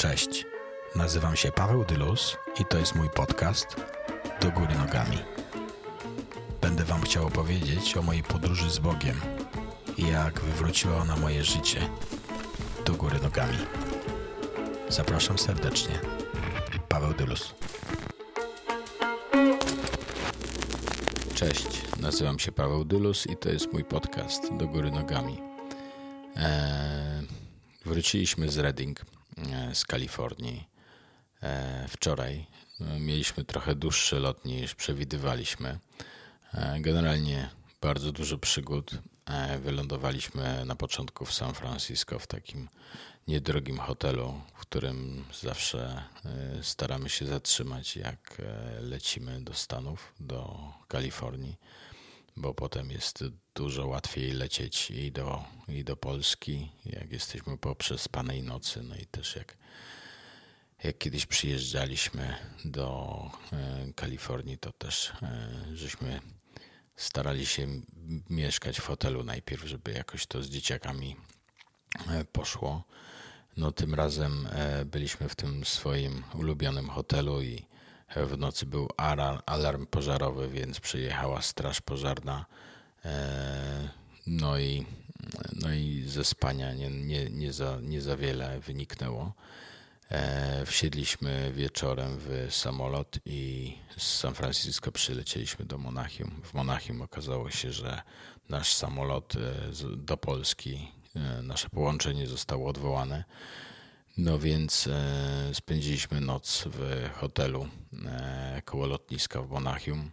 Cześć, nazywam się Paweł Dylus i to jest mój podcast Do Góry Nogami. Będę Wam chciał opowiedzieć o mojej podróży z Bogiem i jak wywróciła ona moje życie do góry nogami. Zapraszam serdecznie. Paweł Dylus. Cześć, nazywam się Paweł Dylus i to jest mój podcast Do Góry Nogami. Eee, wróciliśmy z Reading z Kalifornii e, wczoraj. E, mieliśmy trochę dłuższy lot niż przewidywaliśmy. Generalnie bardzo dużo przygód. Wylądowaliśmy na początku w San Francisco w takim niedrogim hotelu, w którym zawsze staramy się zatrzymać, jak lecimy do Stanów, do Kalifornii, bo potem jest dużo łatwiej lecieć i do, i do Polski, jak jesteśmy po przespanej nocy, no i też jak, jak kiedyś przyjeżdżaliśmy do e, Kalifornii, to też e, żeśmy starali się mieszkać w hotelu najpierw, żeby jakoś to z dzieciakami e, poszło. No tym razem byliśmy w tym swoim ulubionym hotelu i w nocy był alarm pożarowy, więc przyjechała straż pożarna E, no i, no i ze spania nie, nie, nie, za, nie za wiele wyniknęło. E, wsiedliśmy wieczorem w samolot i z San Francisco przylecieliśmy do Monachium. W Monachium okazało się, że nasz samolot e, do Polski, nasze połączenie zostało odwołane. No więc spędziliśmy noc w hotelu koło lotniska w Monachium.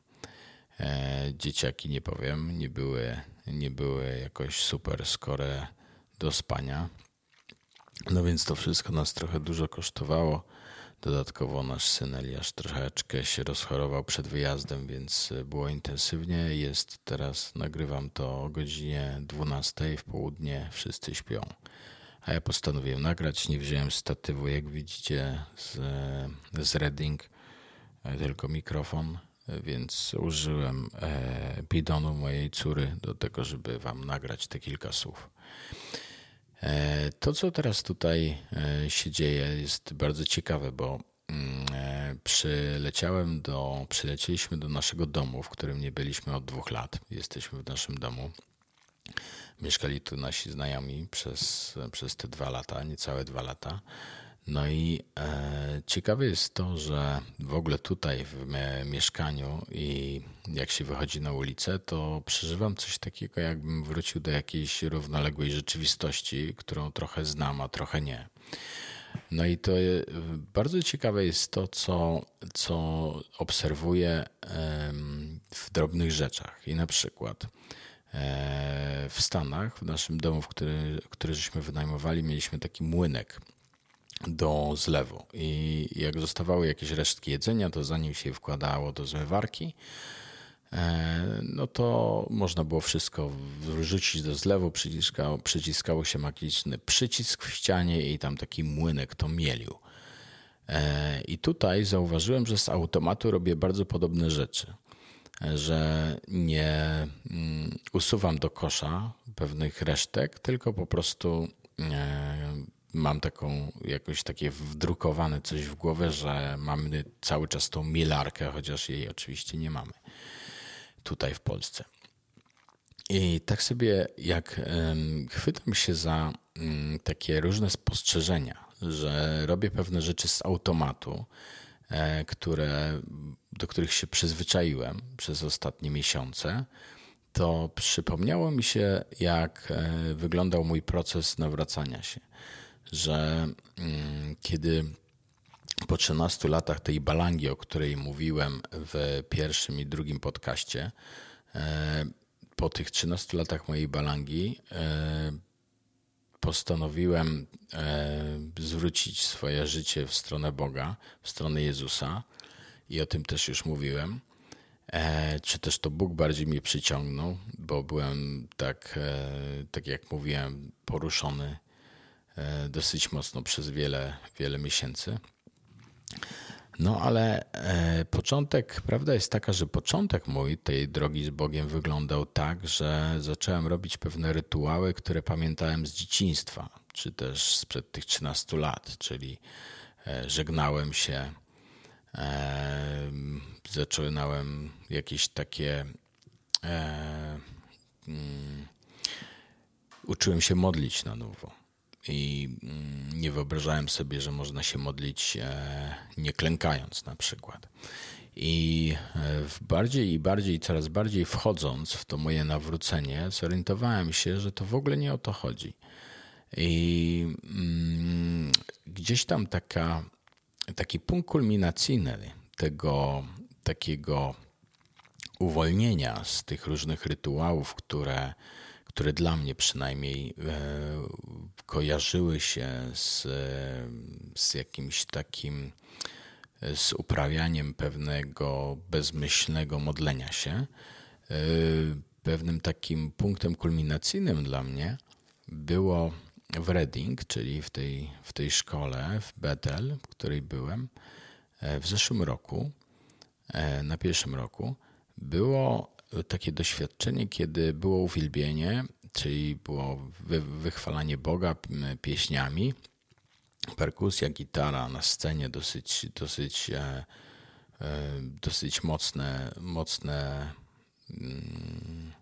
E, dzieciaki, nie powiem, nie były, nie były jakoś super skore do spania. No więc to wszystko nas trochę dużo kosztowało. Dodatkowo nasz syn Eliasz troszeczkę się rozchorował przed wyjazdem, więc było intensywnie. Jest teraz, nagrywam to o godzinie 12 w południe, wszyscy śpią. A ja postanowiłem nagrać, nie wziąłem statywu, jak widzicie, z, z Reading, tylko mikrofon więc użyłem e, bidonu mojej córy do tego, żeby Wam nagrać te kilka słów. E, to, co teraz tutaj e, się dzieje, jest bardzo ciekawe, bo mm, przyleciałem do, przylecieliśmy do naszego domu, w którym nie byliśmy od dwóch lat. Jesteśmy w naszym domu. Mieszkali tu nasi znajomi przez, przez te dwa lata, niecałe dwa lata. No i e, ciekawe jest to, że w ogóle tutaj w mieszkaniu i jak się wychodzi na ulicę, to przeżywam coś takiego, jakbym wrócił do jakiejś równoległej rzeczywistości, którą trochę znam, a trochę nie. No i to bardzo ciekawe jest to, co, co obserwuję w drobnych rzeczach. I na przykład e, w Stanach, w naszym domu, w który, który żeśmy wynajmowali, mieliśmy taki młynek do zlewu. I jak zostawały jakieś resztki jedzenia, to zanim się wkładało do zmywarki, e, no to można było wszystko wrzucić do zlewu, przyciskało, przyciskało się magiczny przycisk w ścianie i tam taki młynek to mielił. E, I tutaj zauważyłem, że z automatu robię bardzo podobne rzeczy. E, że nie mm, usuwam do kosza pewnych resztek, tylko po prostu mam taką jakoś takie wdrukowane coś w głowę, że mamy cały czas tą mielarkę, chociaż jej oczywiście nie mamy tutaj w Polsce. I tak sobie jak chwytam się za mm, takie różne spostrzeżenia, że robię pewne rzeczy z automatu, e, które, do których się przyzwyczaiłem przez ostatnie miesiące, to przypomniało mi się, jak e, wyglądał mój proces nawracania się że mm, kiedy po 13 latach tej balangi, o której mówiłem w pierwszym i drugim podcaście, e, po tych 13 latach mojej balangi e, postanowiłem e, zwrócić swoje życie w stronę Boga, w stronę Jezusa i o tym też już mówiłem. Czy też to Bóg bardziej mnie przyciągnął, bo byłem tak, tak jak mówiłem, poruszony dosyć mocno przez wiele, wiele miesięcy. No ale e, początek, prawda jest taka, że początek mój tej drogi z Bogiem wyglądał tak, że zacząłem robić pewne rytuały, które pamiętałem z dzieciństwa. czy też sprzed tych 13 lat, czyli e, żegnałem się, e, zaczynałem jakieś takie. E, mm, uczyłem się modlić na nowo. I mm, nie wyobrażałem sobie, że można się modlić nie klękając na przykład. I w bardziej i bardziej, coraz bardziej wchodząc w to moje nawrócenie, zorientowałem się, że to w ogóle nie o to chodzi. I mm, gdzieś tam taka, taki punkt kulminacyjny tego takiego uwolnienia z tych różnych rytuałów, które, które dla mnie przynajmniej e, kojarzyły się z, z jakimś takim z uprawianiem pewnego bezmyślnego modlenia się. E, pewnym takim punktem kulminacyjnym dla mnie było w Reading, czyli w tej, w tej szkole w Bethel, w której byłem e, w zeszłym roku, e, na pierwszym roku, było takie doświadczenie, kiedy było uwielbienie, czyli było wychwalanie Boga pieśniami, perkusja, gitara na scenie, dosyć, dosyć, e, dosyć mocne, mocne mm,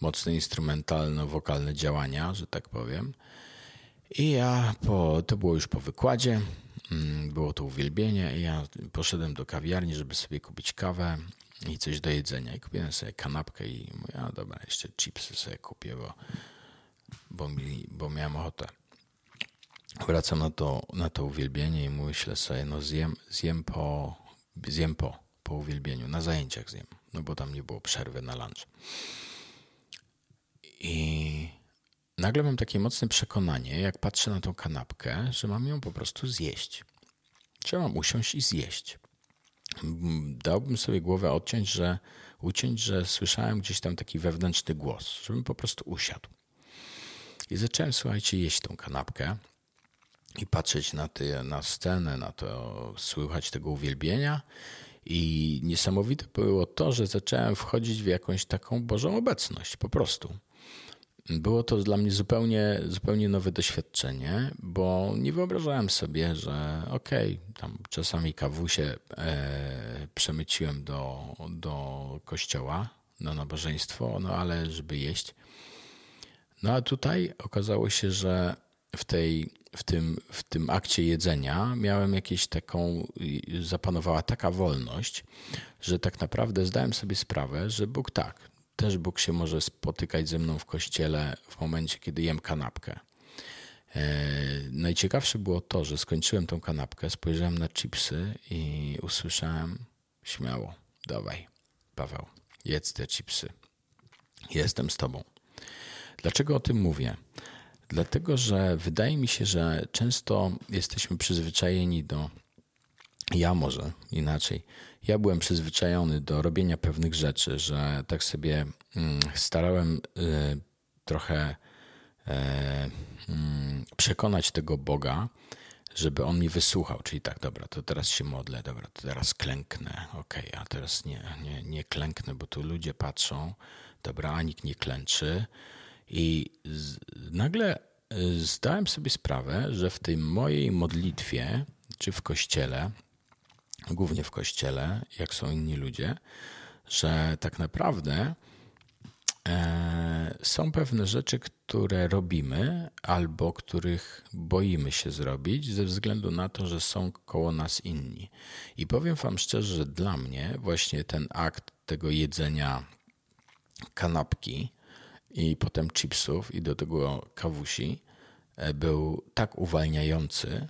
mocne instrumentalno-wokalne działania, że tak powiem. I ja, po, to było już po wykładzie, mm, było to uwielbienie i ja poszedłem do kawiarni, żeby sobie kupić kawę i coś do jedzenia. I kupiłem sobie kanapkę i mówię, a dobra, jeszcze chipsy sobie kupię, bo, bo, mi, bo miałem ochotę. Wracam na to, na to uwielbienie i myślę sobie, no zjem, zjem po, zjem po, po uwielbieniu, na zajęciach zjem, no bo tam nie było przerwy na lunch. I nagle mam takie mocne przekonanie, jak patrzę na tą kanapkę, że mam ją po prostu zjeść. Czy mam usiąść i zjeść. Dałbym sobie głowę odciąć, że uciąć, że słyszałem gdzieś tam taki wewnętrzny głos, żebym po prostu usiadł. I zacząłem, słuchajcie, jeść tą kanapkę i patrzeć na, ty, na scenę, na to, słychać tego uwielbienia. I niesamowite było to, że zacząłem wchodzić w jakąś taką Bożą obecność, po prostu. Było to dla mnie zupełnie, zupełnie nowe doświadczenie, bo nie wyobrażałem sobie, że okej, okay, tam czasami kawusie e, przemyciłem do, do kościoła na nabożeństwo, no ale żeby jeść. No a tutaj okazało się, że w, tej, w, tym, w tym akcie jedzenia miałem jakieś taką, zapanowała taka wolność, że tak naprawdę zdałem sobie sprawę, że Bóg tak, też Bóg się może spotykać ze mną w kościele w momencie, kiedy jem kanapkę. E, najciekawsze było to, że skończyłem tą kanapkę, spojrzałem na chipsy i usłyszałem śmiało, dawaj, Paweł, jedz te chipsy. Jestem z tobą. Dlaczego o tym mówię? Dlatego, że wydaje mi się, że często jesteśmy przyzwyczajeni do, ja może inaczej, ja byłem przyzwyczajony do robienia pewnych rzeczy, że tak sobie mm, starałem y, trochę e, mm, przekonać tego Boga, żeby on mi wysłuchał. Czyli tak, dobra, to teraz się modlę, dobra, to teraz klęknę, okej, okay, a teraz nie, nie, nie klęknę, bo tu ludzie patrzą, dobra, a nikt nie klęczy. I z, nagle y, zdałem sobie sprawę, że w tej mojej modlitwie, czy w kościele, głównie w kościele, jak są inni ludzie, że tak naprawdę e, są pewne rzeczy, które robimy albo których boimy się zrobić ze względu na to, że są koło nas inni. I powiem Wam szczerze, że dla mnie właśnie ten akt tego jedzenia kanapki i potem chipsów i do tego kawusi e, był tak uwalniający,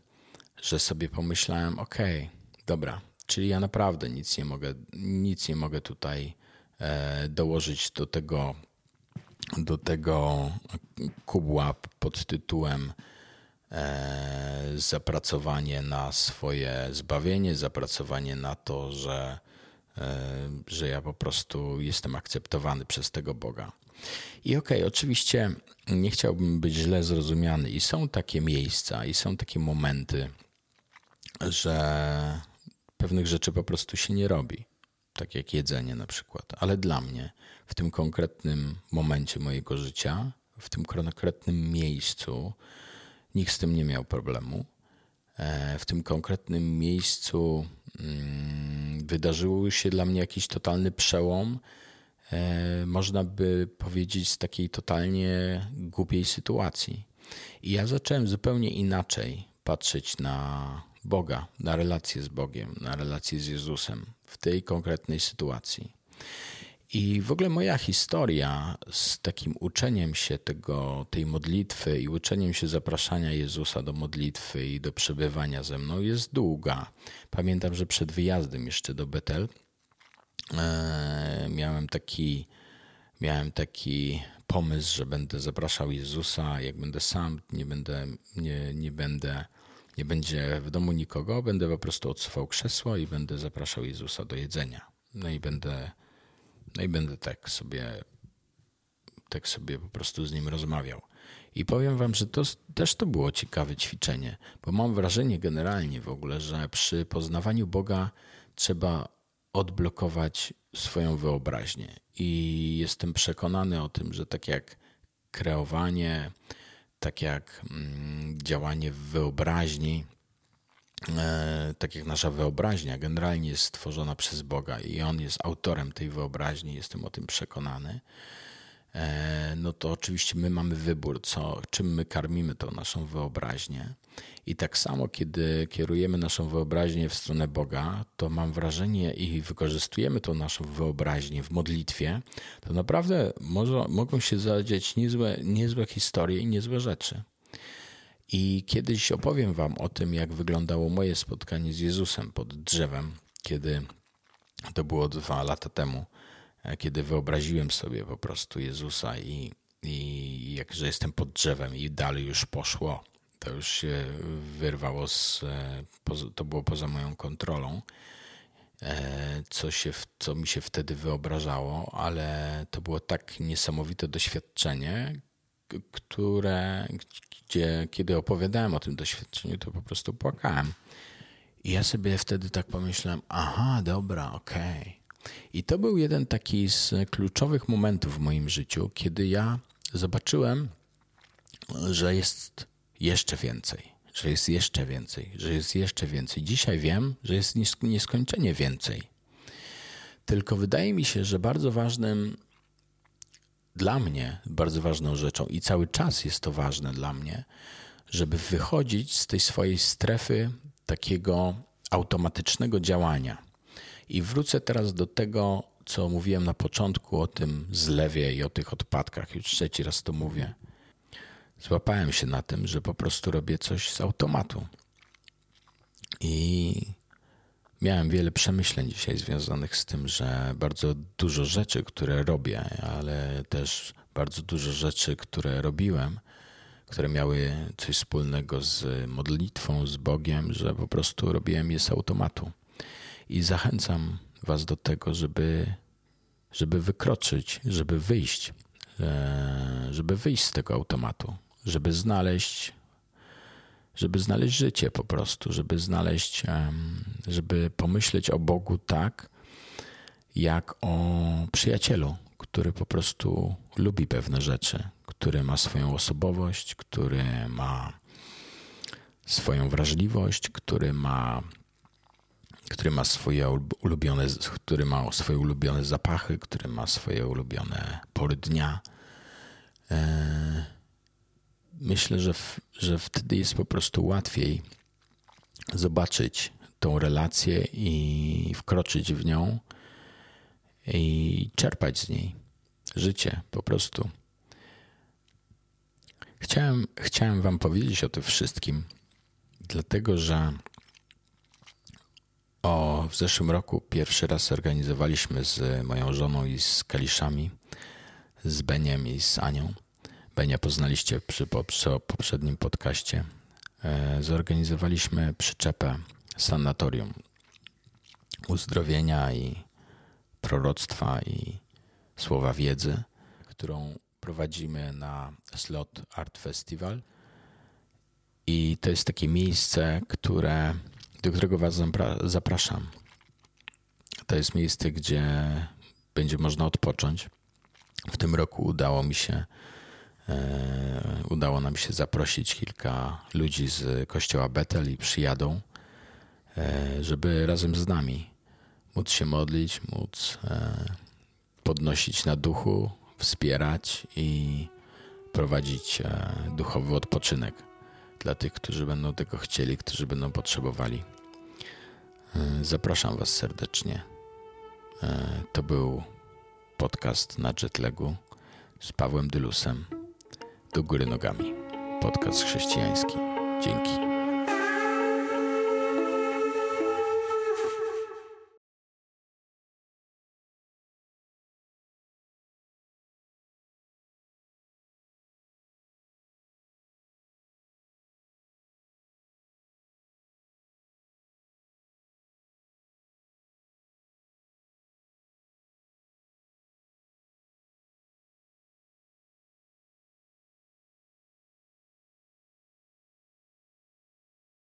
że sobie pomyślałem, okay, dobra, czyli ja naprawdę nic nie mogę, nic nie mogę tutaj e, dołożyć do tego, do tego kubła pod tytułem e, zapracowanie na swoje zbawienie, zapracowanie na to, że, e, że ja po prostu jestem akceptowany przez tego Boga. I okej, okay, oczywiście nie chciałbym być źle zrozumiany, i są takie miejsca, i są takie momenty, że pewnych rzeczy po prostu się nie robi. Tak jak jedzenie na przykład. Ale dla mnie, w tym konkretnym momencie mojego życia, w tym konkretnym miejscu, Nikt z tym nie miał problemu. E, w tym konkretnym miejscu mm, wydarzył się dla mnie jakiś totalny przełom. E, można by powiedzieć z takiej totalnie głupiej sytuacji. I ja zacząłem zupełnie inaczej patrzeć na Boga, na relację z Bogiem, na relację z Jezusem w tej konkretnej sytuacji. I w ogóle moja historia z takim uczeniem się tego, tej modlitwy i uczeniem się zapraszania Jezusa do modlitwy i do przebywania ze mną jest długa. Pamiętam, że przed wyjazdem jeszcze do Betel e, miałem taki, miałem taki pomysł, że będę zapraszał Jezusa, jak będę sam, nie będę, nie, nie będę, nie będzie w domu nikogo, będę po prostu odsuwał krzesło i będę zapraszał Jezusa do jedzenia. No i będę no i będę tak sobie, tak sobie po prostu z nim rozmawiał. I powiem wam, że to też to było ciekawe ćwiczenie, bo mam wrażenie generalnie w ogóle, że przy poznawaniu Boga trzeba odblokować swoją wyobraźnię. I jestem przekonany o tym, że tak jak kreowanie, tak jak mm, działanie w wyobraźni, E, tak jak nasza wyobraźnia generalnie jest stworzona przez Boga i On jest autorem tej wyobraźni, jestem o tym przekonany, no to oczywiście my mamy wybór, co, czym my karmimy tą naszą wyobraźnię. I tak samo, kiedy kierujemy naszą wyobraźnię w stronę Boga, to mam wrażenie i wykorzystujemy tą naszą wyobraźnię w modlitwie, to naprawdę może, mogą się zadziać niezłe, niezłe historie i niezłe rzeczy. I kiedyś opowiem Wam o tym, jak wyglądało moje spotkanie z Jezusem pod drzewem, kiedy to było dwa lata temu, e, kiedy wyobraziłem sobie po prostu Jezusa i, i jak, że jestem pod drzewem i dalej już poszło. To już się wyrwało z, e, to było poza moją kontrolą, e, co, się, co mi się wtedy wyobrażało, ale to było tak niesamowite doświadczenie, które, gdzie kiedy opowiadałem o tym doświadczeniu, to po prostu płakałem. I ja sobie wtedy tak pomyślałem, aha, dobra, okej. Okay. I to był jeden taki z kluczowych momentów w moim życiu, kiedy ja zobaczyłem, że jest jeszcze więcej, że jest jeszcze więcej, że jest jeszcze więcej. Dzisiaj wiem, że jest nieskończenie więcej. Tylko wydaje mi się, że bardzo ważnym dla mnie bardzo ważną rzeczą i cały czas jest to ważne dla mnie, żeby wychodzić z tej swojej strefy takiego automatycznego działania. I wrócę teraz do tego, co mówiłem na początku o tym zlewie i o tych odpadkach. Już trzeci raz to mówię. Złapałem się na tym, że po prostu robię coś z automatu. I Miałem wiele przemyśleń dzisiaj związanych z tym, że bardzo dużo rzeczy, które robię, ale też bardzo dużo rzeczy, które robiłem, które miały coś wspólnego z modlitwą, z Bogiem, że po prostu robiłem je z automatu. I zachęcam Was do tego, żeby, żeby wykroczyć, żeby wyjść, e, żeby wyjść z tego automatu, żeby znaleźć żeby znaleźć życie po prostu, żeby znaleźć, żeby pomyśleć o Bogu tak, jak o przyjacielu, który po prostu lubi pewne rzeczy, który ma swoją osobowość, który ma swoją wrażliwość, który ma, który ma swoje ulubione, który ma swoje ulubione zapachy, który ma swoje ulubione pory dnia. E, myślę, że, w, że wtedy jest po prostu łatwiej zobaczyć tą relację i wkroczyć w nią i czerpać z niej życie po prostu. Chciałem, chciałem Wam powiedzieć o tym wszystkim, dlatego że o, w zeszłym roku pierwszy raz organizowaliśmy z moją żoną i z Kaliszami, z Beniem i z Anią Benia poznaliście przy poprzednim podcaście, e, zorganizowaliśmy przyczepę sanatorium uzdrowienia i proroctwa i słowa wiedzy, którą prowadzimy na Slot Art Festival. I to jest takie miejsce, które, do którego Was zapraszam. To jest miejsce, gdzie będzie można odpocząć. W tym roku udało mi się Udało nam się zaprosić kilka ludzi z kościoła Betel i przyjadą, żeby razem z nami móc się modlić, móc podnosić na duchu, wspierać i prowadzić duchowy odpoczynek dla tych, którzy będą tego chcieli, którzy będą potrzebowali. Zapraszam Was serdecznie. To był podcast na jetlagu z Pawłem Dylusem do góry nogami. Podcast chrześcijański. Dzięki.